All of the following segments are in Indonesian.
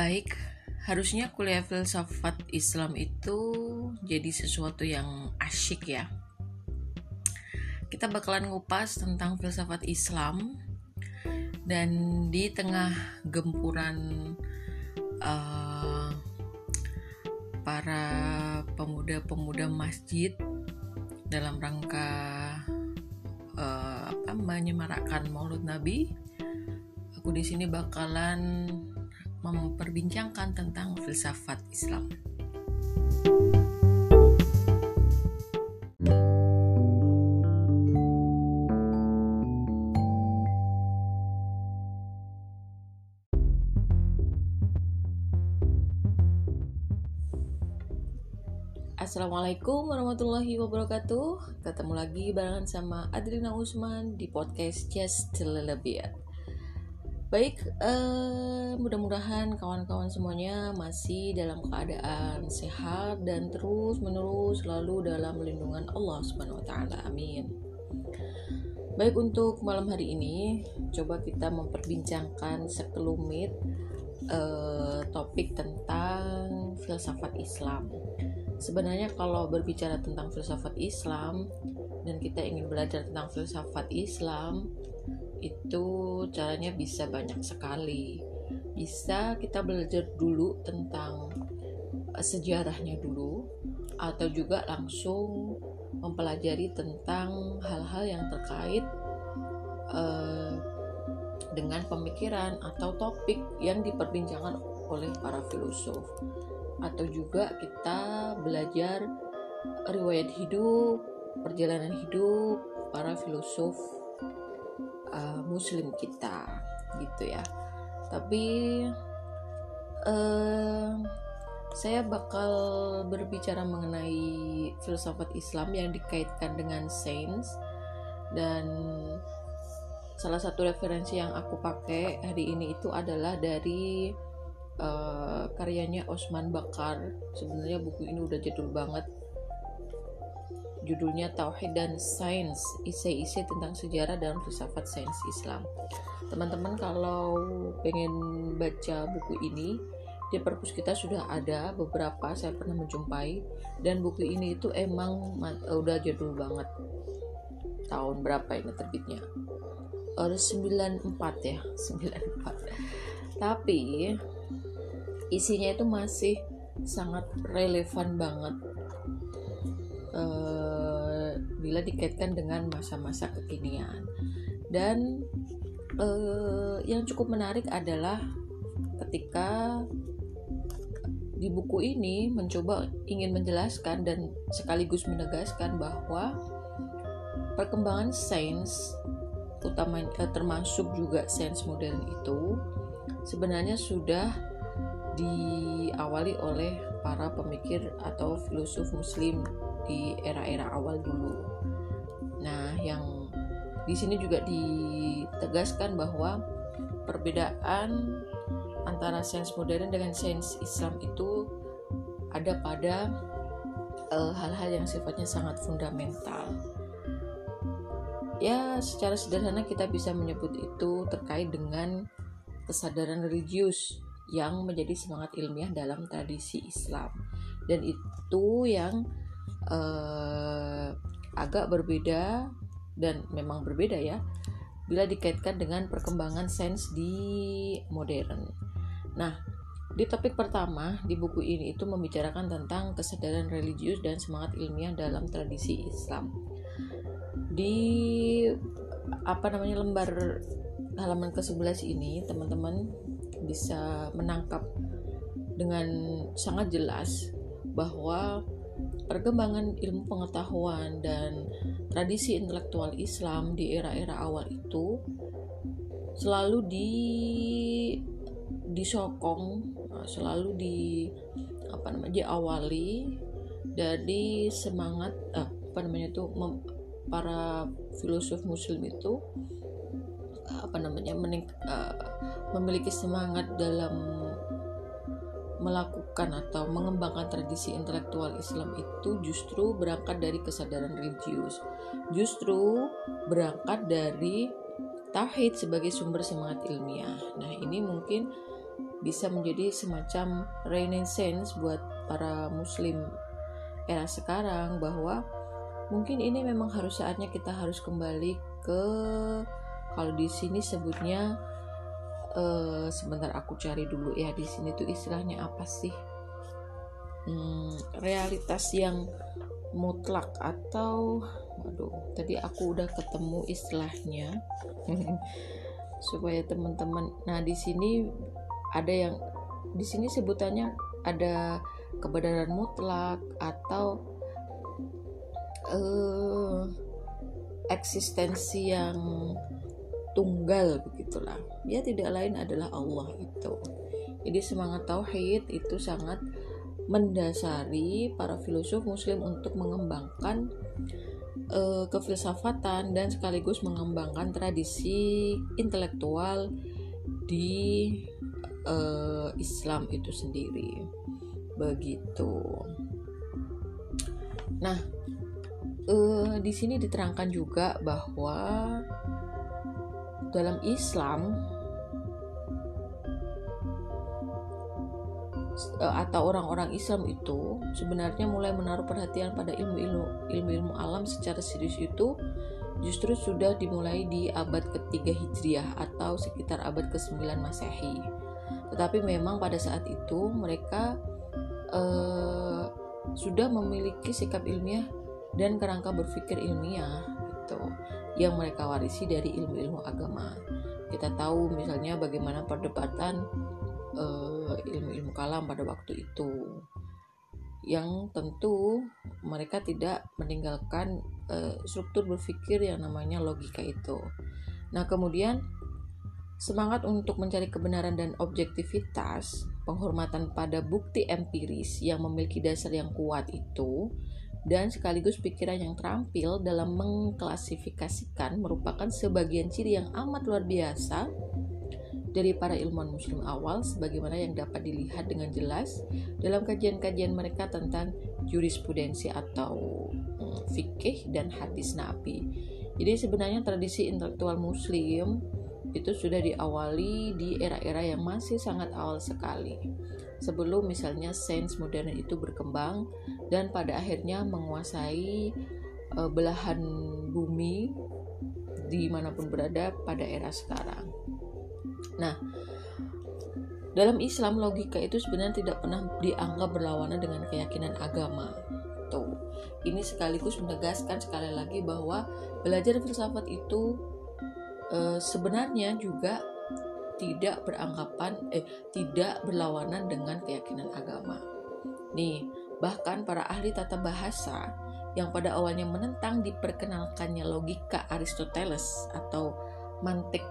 Baik, harusnya kuliah filsafat Islam itu jadi sesuatu yang asyik ya. Kita bakalan ngupas tentang filsafat Islam dan di tengah gempuran uh, para pemuda-pemuda masjid dalam rangka uh, apa menyemarakkan Maulud Nabi, aku di sini bakalan memperbincangkan tentang filsafat Islam. Assalamualaikum warahmatullahi wabarakatuh Ketemu lagi barengan sama Adrina Usman di podcast Just a Little Bit Baik, uh, mudah-mudahan kawan-kawan semuanya masih dalam keadaan sehat dan terus menerus selalu dalam lindungan Allah Subhanahu wa taala. Amin. Baik untuk malam hari ini, coba kita memperbincangkan sekelumit uh, topik tentang filsafat Islam. Sebenarnya kalau berbicara tentang filsafat Islam dan kita ingin belajar tentang filsafat Islam, itu caranya bisa banyak sekali. Bisa kita belajar dulu tentang eh, sejarahnya dulu atau juga langsung mempelajari tentang hal-hal yang terkait uh, dengan pemikiran atau topik yang diperbincangkan oleh para filosof. Atau juga kita belajar riwayat hidup perjalanan hidup para filosof uh, muslim kita gitu ya. Tapi uh, saya bakal berbicara mengenai filsafat Islam yang dikaitkan dengan sains. Dan salah satu referensi yang aku pakai hari ini itu adalah dari uh, karyanya Osman Bakar. Sebenarnya buku ini udah jadul banget judulnya Tauhid dan Sains, isi-isi tentang sejarah dan filsafat sains Islam. Teman-teman kalau pengen baca buku ini, di perpus kita sudah ada beberapa saya pernah menjumpai dan buku ini itu emang udah jadul banget. Tahun berapa ini terbitnya? Ada 94 ya, 94. Tapi isinya itu masih sangat relevan banget uh, bila dikaitkan dengan masa-masa kekinian. Dan uh, yang cukup menarik adalah ketika di buku ini mencoba ingin menjelaskan dan sekaligus menegaskan bahwa perkembangan sains terutama eh, termasuk juga sains modern itu sebenarnya sudah diawali oleh para pemikir atau filosof muslim di era-era awal dulu. Nah, yang di sini juga ditegaskan bahwa perbedaan antara sains modern dengan sains Islam itu ada pada eh, hal-hal uh, yang sifatnya sangat fundamental. Ya, secara sederhana kita bisa menyebut itu terkait dengan kesadaran religius yang menjadi semangat ilmiah dalam tradisi Islam. Dan itu yang uh, agak berbeda dan memang berbeda ya bila dikaitkan dengan perkembangan sains di modern. Nah, di topik pertama di buku ini itu membicarakan tentang kesadaran religius dan semangat ilmiah dalam tradisi Islam. Di apa namanya lembar halaman ke-11 ini teman-teman bisa menangkap dengan sangat jelas bahwa perkembangan ilmu pengetahuan dan tradisi intelektual Islam di era-era awal itu selalu di disokong selalu di apa namanya diawali dari semangat eh, apa namanya itu mem, para filosof muslim itu apa namanya mening, uh, memiliki semangat dalam melakukan atau mengembangkan tradisi intelektual Islam itu justru berangkat dari kesadaran religius. Justru berangkat dari tauhid sebagai sumber semangat ilmiah. Nah, ini mungkin bisa menjadi semacam renaissance buat para muslim era sekarang bahwa mungkin ini memang harus saatnya kita harus kembali ke kalau di sini sebutnya uh, sebentar aku cari dulu ya di sini tuh istilahnya apa sih? Hmm, realitas yang mutlak atau aduh tadi aku udah ketemu istilahnya. Supaya teman-teman nah di sini ada yang di sini sebutannya ada kebenaran mutlak atau uh, eksistensi yang tunggal begitulah ya tidak lain adalah Allah itu jadi semangat tauhid itu sangat mendasari para filosof muslim untuk mengembangkan uh, kefilsafatan dan sekaligus mengembangkan tradisi intelektual di uh, Islam itu sendiri. Begitu. Nah, uh, di sini diterangkan juga bahwa dalam Islam Eh, atau orang-orang Islam itu sebenarnya mulai menaruh perhatian pada ilmu-ilmu ilmu-ilmu alam secara serius itu justru sudah dimulai di abad ketiga Hijriah atau sekitar abad ke-9 Masehi. Tetapi memang pada saat itu mereka uh, sudah memiliki sikap ilmiah dan kerangka berpikir ilmiah gitu yang mereka warisi dari ilmu-ilmu agama. Kita tahu misalnya bagaimana perdebatan uh, ilmu-ilmu kalam pada waktu itu yang tentu mereka tidak meninggalkan uh, struktur berpikir yang namanya logika itu. Nah, kemudian semangat untuk mencari kebenaran dan objektivitas, penghormatan pada bukti empiris yang memiliki dasar yang kuat itu dan sekaligus pikiran yang terampil dalam mengklasifikasikan merupakan sebagian ciri yang amat luar biasa dari para ilmuwan muslim awal sebagaimana yang dapat dilihat dengan jelas dalam kajian-kajian mereka tentang jurisprudensi atau hmm, fikih dan hadis nabi. Jadi sebenarnya tradisi intelektual muslim itu sudah diawali di era-era yang masih sangat awal sekali. Sebelum misalnya sains modern itu berkembang dan pada akhirnya menguasai uh, belahan bumi di mana pun berada pada era sekarang. Nah, dalam Islam logika itu sebenarnya tidak pernah dianggap berlawanan dengan keyakinan agama. Tuh, ini sekaligus menegaskan sekali lagi bahwa belajar filsafat itu e, sebenarnya juga tidak beranggapan eh tidak berlawanan dengan keyakinan agama. Nih, bahkan para ahli tata bahasa yang pada awalnya menentang diperkenalkannya logika Aristoteles atau mantik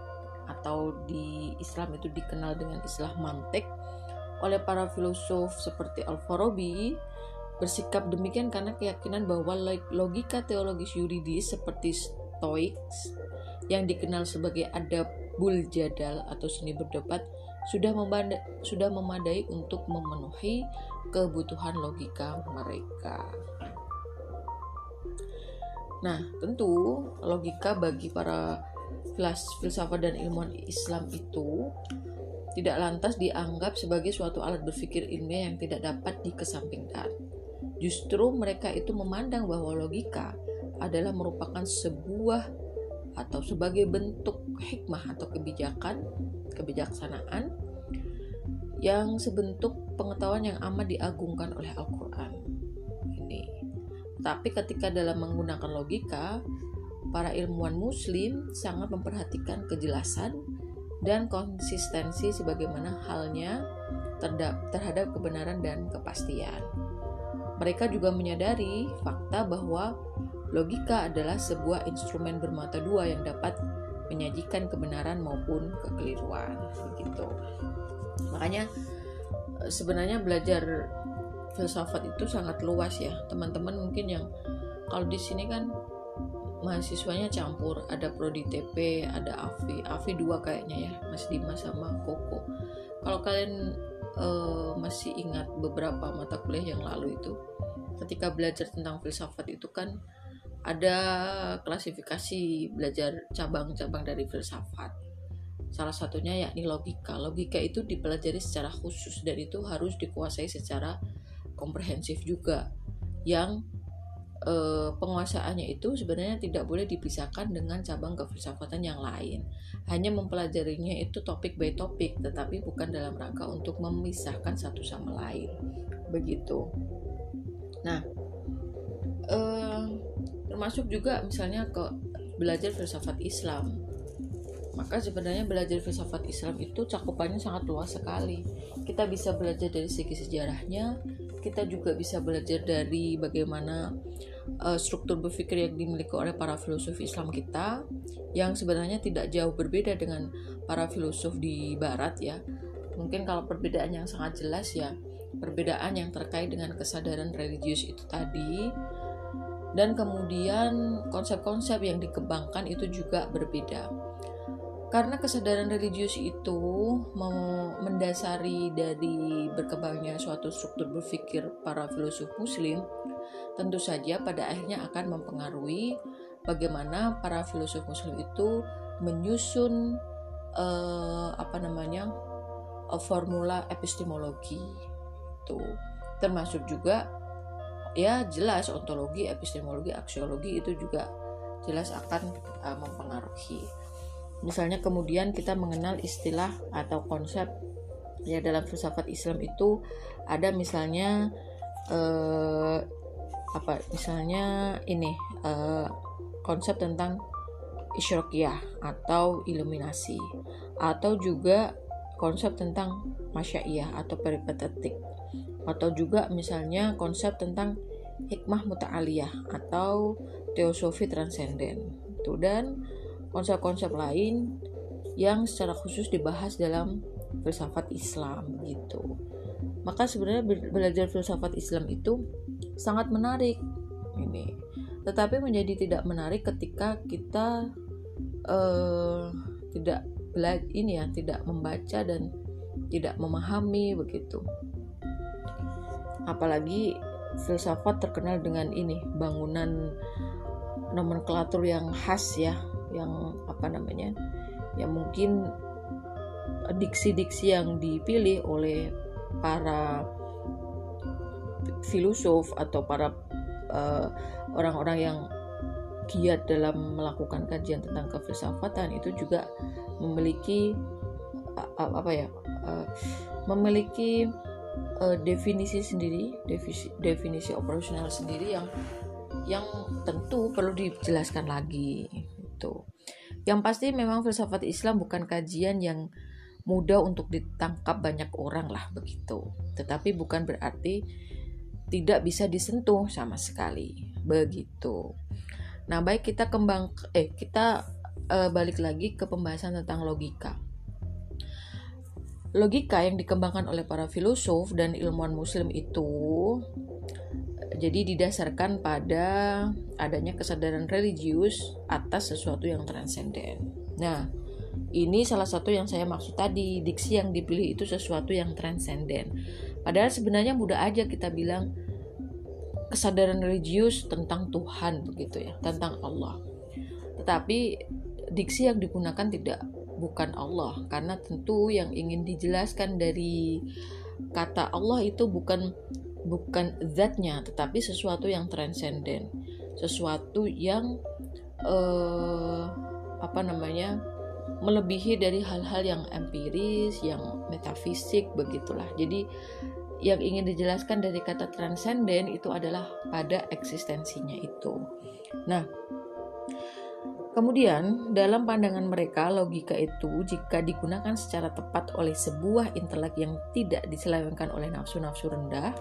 atau di Islam itu dikenal dengan istilah mantek oleh para filosof seperti Al-Farabi bersikap demikian karena keyakinan bahwa logika teologis yuridis seperti Stoics yang dikenal sebagai adabul jadal atau seni berdebat sudah sudah memadai untuk memenuhi kebutuhan logika mereka. Nah, tentu logika bagi para filsafat dan ilmuwan Islam itu tidak lantas dianggap sebagai suatu alat berpikir ilmiah yang tidak dapat dikesampingkan. Justru mereka itu memandang bahwa logika adalah merupakan sebuah atau sebagai bentuk hikmah atau kebijakan, kebijaksanaan yang sebentuk pengetahuan yang amat diagungkan oleh Al-Qur'an. Ini. Tapi ketika dalam menggunakan logika, para ilmuwan muslim sangat memperhatikan kejelasan dan konsistensi sebagaimana halnya terhadap kebenaran dan kepastian. Mereka juga menyadari fakta bahwa logika adalah sebuah instrumen bermata dua yang dapat menyajikan kebenaran maupun kekeliruan begitu. Makanya sebenarnya belajar filsafat itu sangat luas ya. Teman-teman mungkin yang kalau di sini kan mahasiswanya campur ada prodi TP ada AVI AVI dua kayaknya ya Mas Dimas sama Koko kalau kalian uh, masih ingat beberapa mata kuliah yang lalu itu ketika belajar tentang filsafat itu kan ada klasifikasi belajar cabang-cabang dari filsafat Salah satunya yakni logika. Logika itu dipelajari secara khusus dan itu harus dikuasai secara komprehensif juga. Yang eh, penguasaannya itu sebenarnya tidak boleh dipisahkan dengan cabang kefilsafatan yang lain. Hanya mempelajarinya itu topik by topik, tetapi bukan dalam rangka untuk memisahkan satu sama lain. Begitu. Nah, eh, termasuk juga misalnya ke belajar filsafat Islam. Maka sebenarnya belajar filsafat Islam itu cakupannya sangat luas sekali. Kita bisa belajar dari segi sejarahnya kita juga bisa belajar dari bagaimana uh, struktur berpikir yang dimiliki oleh para filosof Islam kita yang sebenarnya tidak jauh berbeda dengan para filosof di barat ya. Mungkin kalau perbedaan yang sangat jelas ya perbedaan yang terkait dengan kesadaran religius itu tadi dan kemudian konsep-konsep yang dikembangkan itu juga berbeda. Karena kesadaran religius itu mendasari dari berkembangnya suatu struktur berpikir para filosof muslim, tentu saja pada akhirnya akan mempengaruhi bagaimana para filosof muslim itu menyusun eh, apa namanya formula epistemologi itu termasuk juga ya jelas ontologi, epistemologi, aksiologi itu juga jelas akan uh, mempengaruhi. Misalnya kemudian kita mengenal istilah atau konsep ya dalam filsafat Islam itu ada misalnya uh, apa misalnya ini uh, konsep tentang isyrokiyah atau iluminasi atau juga konsep tentang masyaiyah atau peripatetik atau juga misalnya konsep tentang hikmah muta'aliyah atau teosofi transenden itu dan konsep-konsep lain yang secara khusus dibahas dalam filsafat Islam gitu. Maka sebenarnya belajar filsafat Islam itu sangat menarik ini. Tetapi menjadi tidak menarik ketika kita uh, tidak ini ya, tidak membaca dan tidak memahami begitu apalagi filsafat terkenal dengan ini bangunan nomenklatur yang khas ya yang apa namanya ya mungkin diksi-diksi yang dipilih oleh para filosof atau para eh, orang-orang uh, yang giat dalam melakukan kajian tentang kefilsafatan itu juga memiliki uh, apa ya uh, memiliki uh, definisi sendiri, definisi, definisi operasional sendiri yang yang tentu perlu dijelaskan lagi itu. Yang pasti memang filsafat Islam bukan kajian yang mudah untuk ditangkap banyak orang lah begitu. Tetapi bukan berarti tidak bisa disentuh sama sekali begitu. Nah, baik kita kembang eh kita uh, balik lagi ke pembahasan tentang logika logika yang dikembangkan oleh para filosof dan ilmuwan muslim itu jadi didasarkan pada adanya kesadaran religius atas sesuatu yang transenden. Nah, ini salah satu yang saya maksud tadi, diksi yang dipilih itu sesuatu yang transenden. Padahal sebenarnya mudah aja kita bilang kesadaran religius tentang Tuhan begitu ya, tentang Allah. Tetapi diksi yang digunakan tidak bukan Allah. Karena tentu yang ingin dijelaskan dari kata Allah itu bukan bukan zatnya tetapi sesuatu yang transenden. Sesuatu yang eh, apa namanya melebihi dari hal-hal yang empiris yang metafisik begitulah. Jadi yang ingin dijelaskan dari kata transenden itu adalah pada eksistensinya itu. Nah Kemudian, dalam pandangan mereka, logika itu jika digunakan secara tepat oleh sebuah intelek yang tidak diselewengkan oleh nafsu-nafsu rendah,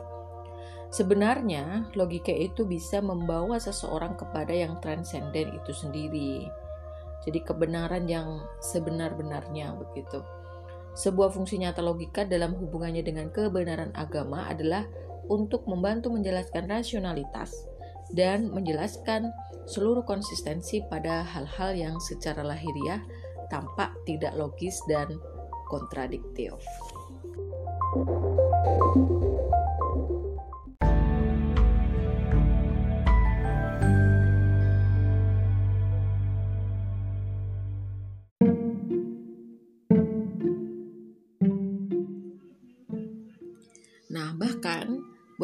sebenarnya logika itu bisa membawa seseorang kepada yang transenden itu sendiri. Jadi kebenaran yang sebenar-benarnya begitu. Sebuah fungsi nyata logika dalam hubungannya dengan kebenaran agama adalah untuk membantu menjelaskan rasionalitas dan menjelaskan seluruh konsistensi pada hal-hal yang secara lahiriah tampak tidak logis dan kontradiktif.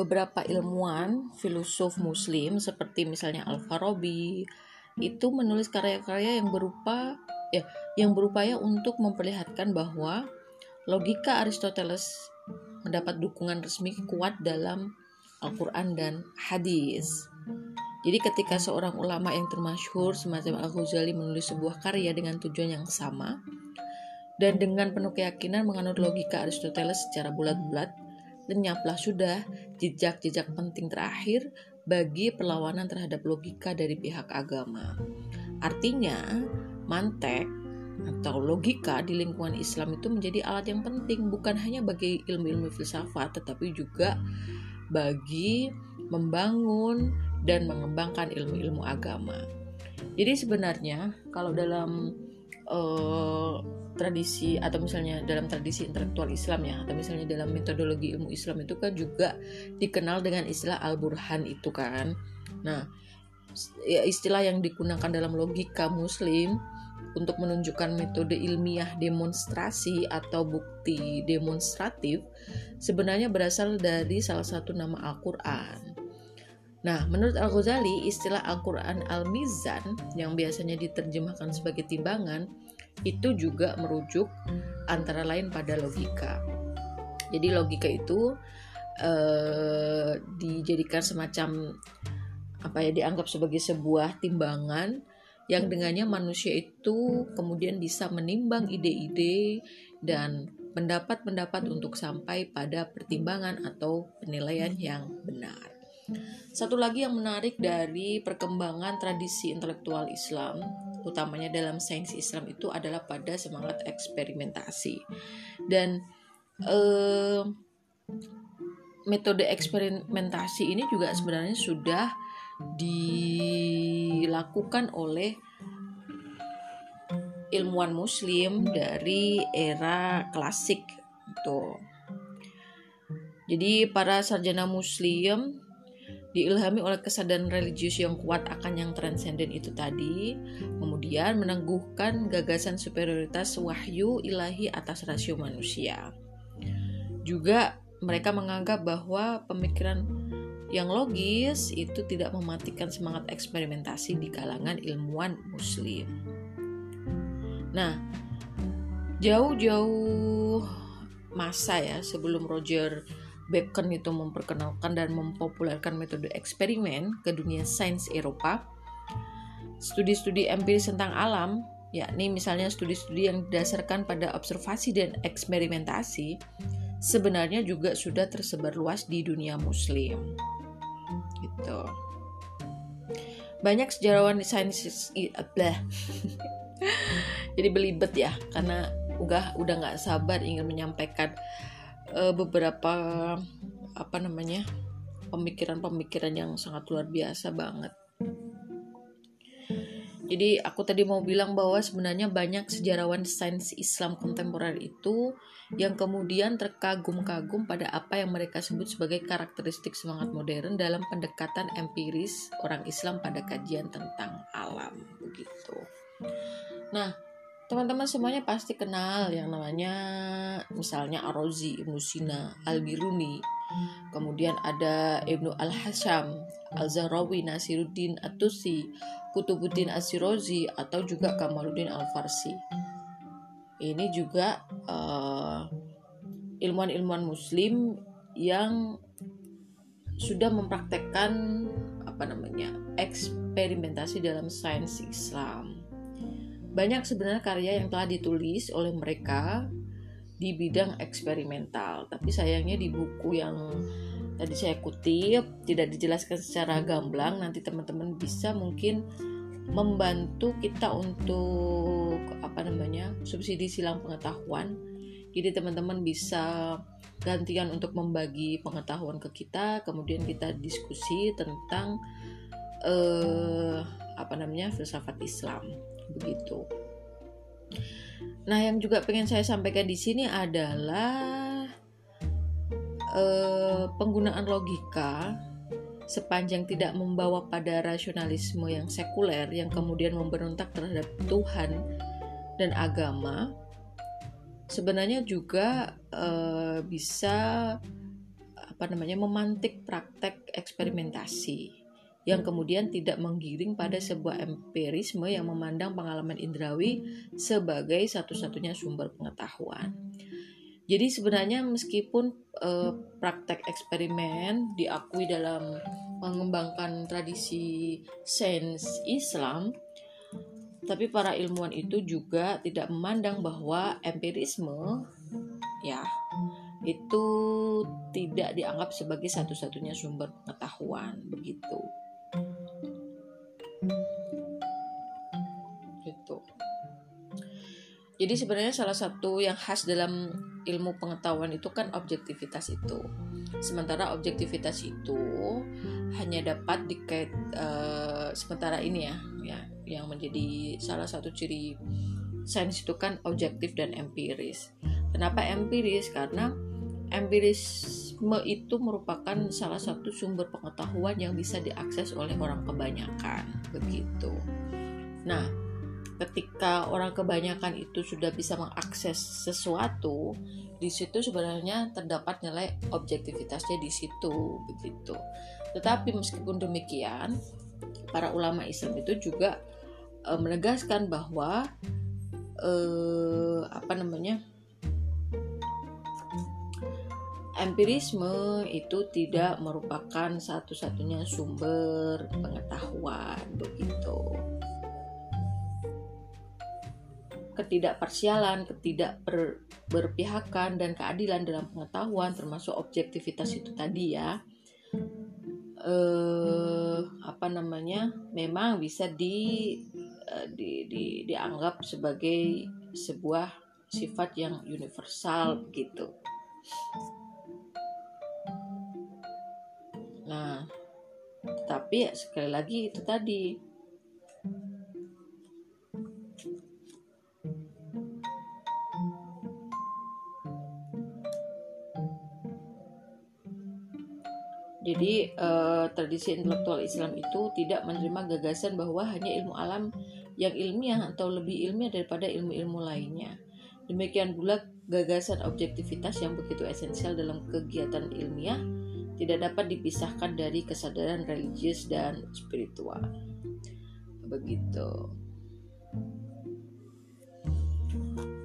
Beberapa ilmuwan filosof muslim seperti misalnya Al-Farabi itu menulis karya-karya yang berupa ya yang berupaya untuk memperlihatkan bahwa logika Aristoteles mendapat dukungan resmi kuat dalam Al-Quran dan hadis. Jadi ketika seorang ulama yang termasyhur semacam Al-Ghazali menulis sebuah karya dengan tujuan yang sama dan dengan penuh keyakinan menganut logika Aristoteles secara bulat-bulat, lenyaplah sudah jejak-jejak penting terakhir bagi perlawanan terhadap logika dari pihak agama. Artinya, mantek atau logika di lingkungan Islam itu menjadi alat yang penting bukan hanya bagi ilmu-ilmu filsafat tetapi juga bagi membangun dan mengembangkan ilmu-ilmu agama. Jadi sebenarnya kalau dalam uh, tradisi atau misalnya dalam tradisi intelektual Islam ya atau misalnya dalam metodologi ilmu Islam itu kan juga dikenal dengan istilah al-burhan itu kan. Nah, ya istilah yang digunakan dalam logika muslim untuk menunjukkan metode ilmiah demonstrasi atau bukti demonstratif sebenarnya berasal dari salah satu nama Al-Qur'an. Nah, menurut Al-Ghazali, istilah Al-Quran Al-Mizan yang biasanya diterjemahkan sebagai timbangan itu juga merujuk antara lain pada logika. Jadi logika itu eh, dijadikan semacam apa ya dianggap sebagai sebuah timbangan yang dengannya manusia itu kemudian bisa menimbang ide-ide dan pendapat-pendapat untuk sampai pada pertimbangan atau penilaian yang benar. Satu lagi yang menarik dari perkembangan tradisi intelektual Islam utamanya dalam sains Islam itu adalah pada semangat eksperimentasi dan eh, metode eksperimentasi ini juga sebenarnya sudah dilakukan oleh ilmuwan muslim dari era klasik itu. Jadi para sarjana muslim diilhami oleh kesadaran religius yang kuat akan yang transenden itu tadi, kemudian meneguhkan gagasan superioritas wahyu ilahi atas rasio manusia. Juga mereka menganggap bahwa pemikiran yang logis itu tidak mematikan semangat eksperimentasi di kalangan ilmuwan muslim. Nah, jauh-jauh masa ya sebelum Roger Bacon itu memperkenalkan dan mempopulerkan metode eksperimen ke dunia sains Eropa. Studi-studi empiris tentang alam, yakni misalnya studi-studi yang didasarkan pada observasi dan eksperimentasi, sebenarnya juga sudah tersebar luas di dunia muslim. Gitu. Banyak sejarawan sains. Jadi belibet ya karena udah nggak sabar ingin menyampaikan uh, beberapa apa namanya pemikiran-pemikiran yang sangat luar biasa banget. Jadi aku tadi mau bilang bahwa sebenarnya banyak sejarawan sains Islam kontemporer itu yang kemudian terkagum-kagum pada apa yang mereka sebut sebagai karakteristik semangat modern dalam pendekatan empiris orang Islam pada kajian tentang alam begitu. Nah, teman-teman semuanya pasti kenal yang namanya misalnya Arozi, Ibnu Sina, Al-Biruni, kemudian ada Ibnu Al-Hasham, Al-Zahrawi, Nasiruddin At-Tusi, Kutubuddin Asirozi atau juga Kamaluddin Al-Farsi. Ini juga uh, ilmuwan-ilmuwan muslim yang sudah mempraktekkan apa namanya eksperimentasi dalam sains Islam banyak sebenarnya karya yang telah ditulis oleh mereka di bidang eksperimental, tapi sayangnya di buku yang tadi saya kutip tidak dijelaskan secara gamblang. Nanti teman-teman bisa mungkin membantu kita untuk apa namanya subsidi silang pengetahuan. Jadi teman-teman bisa gantian untuk membagi pengetahuan ke kita, kemudian kita diskusi tentang eh, apa namanya filsafat Islam begitu. Nah, yang juga pengen saya sampaikan di sini adalah eh, penggunaan logika sepanjang tidak membawa pada rasionalisme yang sekuler yang kemudian memberontak terhadap Tuhan dan agama sebenarnya juga eh, bisa apa namanya memantik praktek eksperimentasi yang kemudian tidak menggiring pada sebuah empirisme yang memandang pengalaman indrawi sebagai satu-satunya sumber pengetahuan. Jadi sebenarnya meskipun eh, praktek eksperimen diakui dalam mengembangkan tradisi sains Islam, tapi para ilmuwan itu juga tidak memandang bahwa empirisme ya itu tidak dianggap sebagai satu-satunya sumber pengetahuan begitu. Jadi sebenarnya salah satu yang khas dalam ilmu pengetahuan itu kan objektivitas itu. Sementara objektivitas itu hanya dapat dikait uh, sementara ini ya, ya yang menjadi salah satu ciri sains itu kan objektif dan empiris. Kenapa empiris? Karena empirisme itu merupakan salah satu sumber pengetahuan yang bisa diakses oleh orang kebanyakan, begitu. Nah, ketika orang kebanyakan itu sudah bisa mengakses sesuatu, di situ sebenarnya terdapat nilai objektivitasnya di situ begitu. Tetapi meskipun demikian, para ulama Islam itu juga e, menegaskan bahwa e, apa namanya? empirisme itu tidak merupakan satu-satunya sumber pengetahuan begitu ketidakparsialan, ketidakberpihakan dan keadilan dalam pengetahuan termasuk objektivitas itu tadi ya eh, apa namanya memang bisa di, eh, di, di dianggap sebagai sebuah sifat yang universal gitu. Nah, tapi sekali lagi itu tadi Jadi uh, tradisi intelektual Islam itu tidak menerima gagasan bahwa hanya ilmu alam yang ilmiah atau lebih ilmiah daripada ilmu-ilmu lainnya. Demikian pula gagasan objektivitas yang begitu esensial dalam kegiatan ilmiah tidak dapat dipisahkan dari kesadaran religius dan spiritual. Begitu.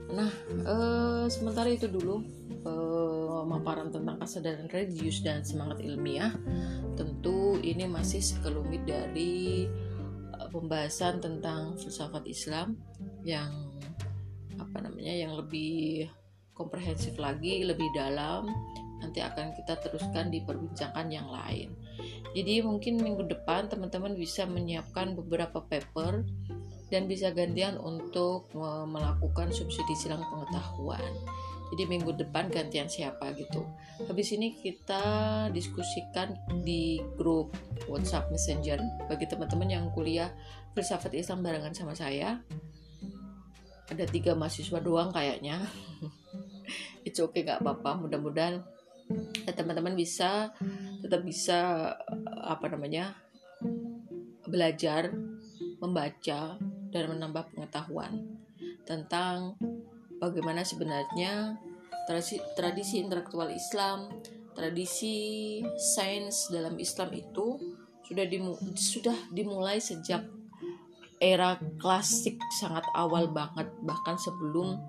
Nah, uh, sementara itu dulu pemaparan tentang kesadaran religius dan semangat ilmiah tentu ini masih sekelumit dari uh, pembahasan tentang filsafat Islam yang apa namanya yang lebih komprehensif lagi lebih dalam nanti akan kita teruskan di perbincangan yang lain. Jadi mungkin minggu depan teman-teman bisa menyiapkan beberapa paper dan bisa gantian untuk melakukan subsidi silang pengetahuan. Jadi minggu depan gantian siapa gitu. Habis ini kita diskusikan di grup WhatsApp Messenger bagi teman-teman yang kuliah filsafat Islam barengan sama saya. Ada tiga mahasiswa doang kayaknya. Oke okay, gak apa-apa. Mudah-mudahan ya, teman-teman bisa tetap bisa apa namanya belajar membaca dan menambah pengetahuan tentang bagaimana sebenarnya tradisi, tradisi intelektual Islam, tradisi sains dalam Islam itu sudah dimu, sudah dimulai sejak era klasik sangat awal banget bahkan sebelum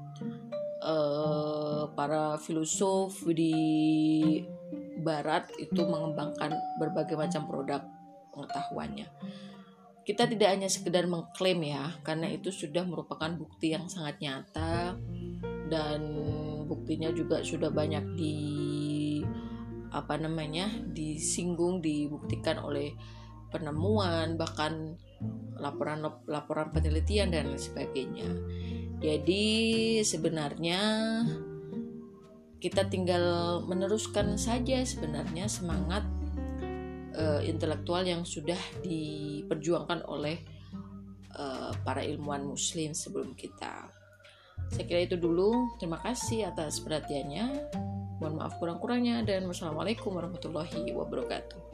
uh, para filosof di barat itu mengembangkan berbagai macam produk pengetahuannya kita tidak hanya sekedar mengklaim ya karena itu sudah merupakan bukti yang sangat nyata dan buktinya juga sudah banyak di apa namanya disinggung dibuktikan oleh penemuan bahkan laporan-laporan penelitian dan lain sebagainya. Jadi sebenarnya kita tinggal meneruskan saja sebenarnya semangat uh, intelektual yang sudah diperjuangkan oleh uh, para ilmuwan muslim sebelum kita. Saya kira itu dulu. Terima kasih atas perhatiannya. Mohon maaf kurang-kurangnya dan wassalamualaikum warahmatullahi wabarakatuh.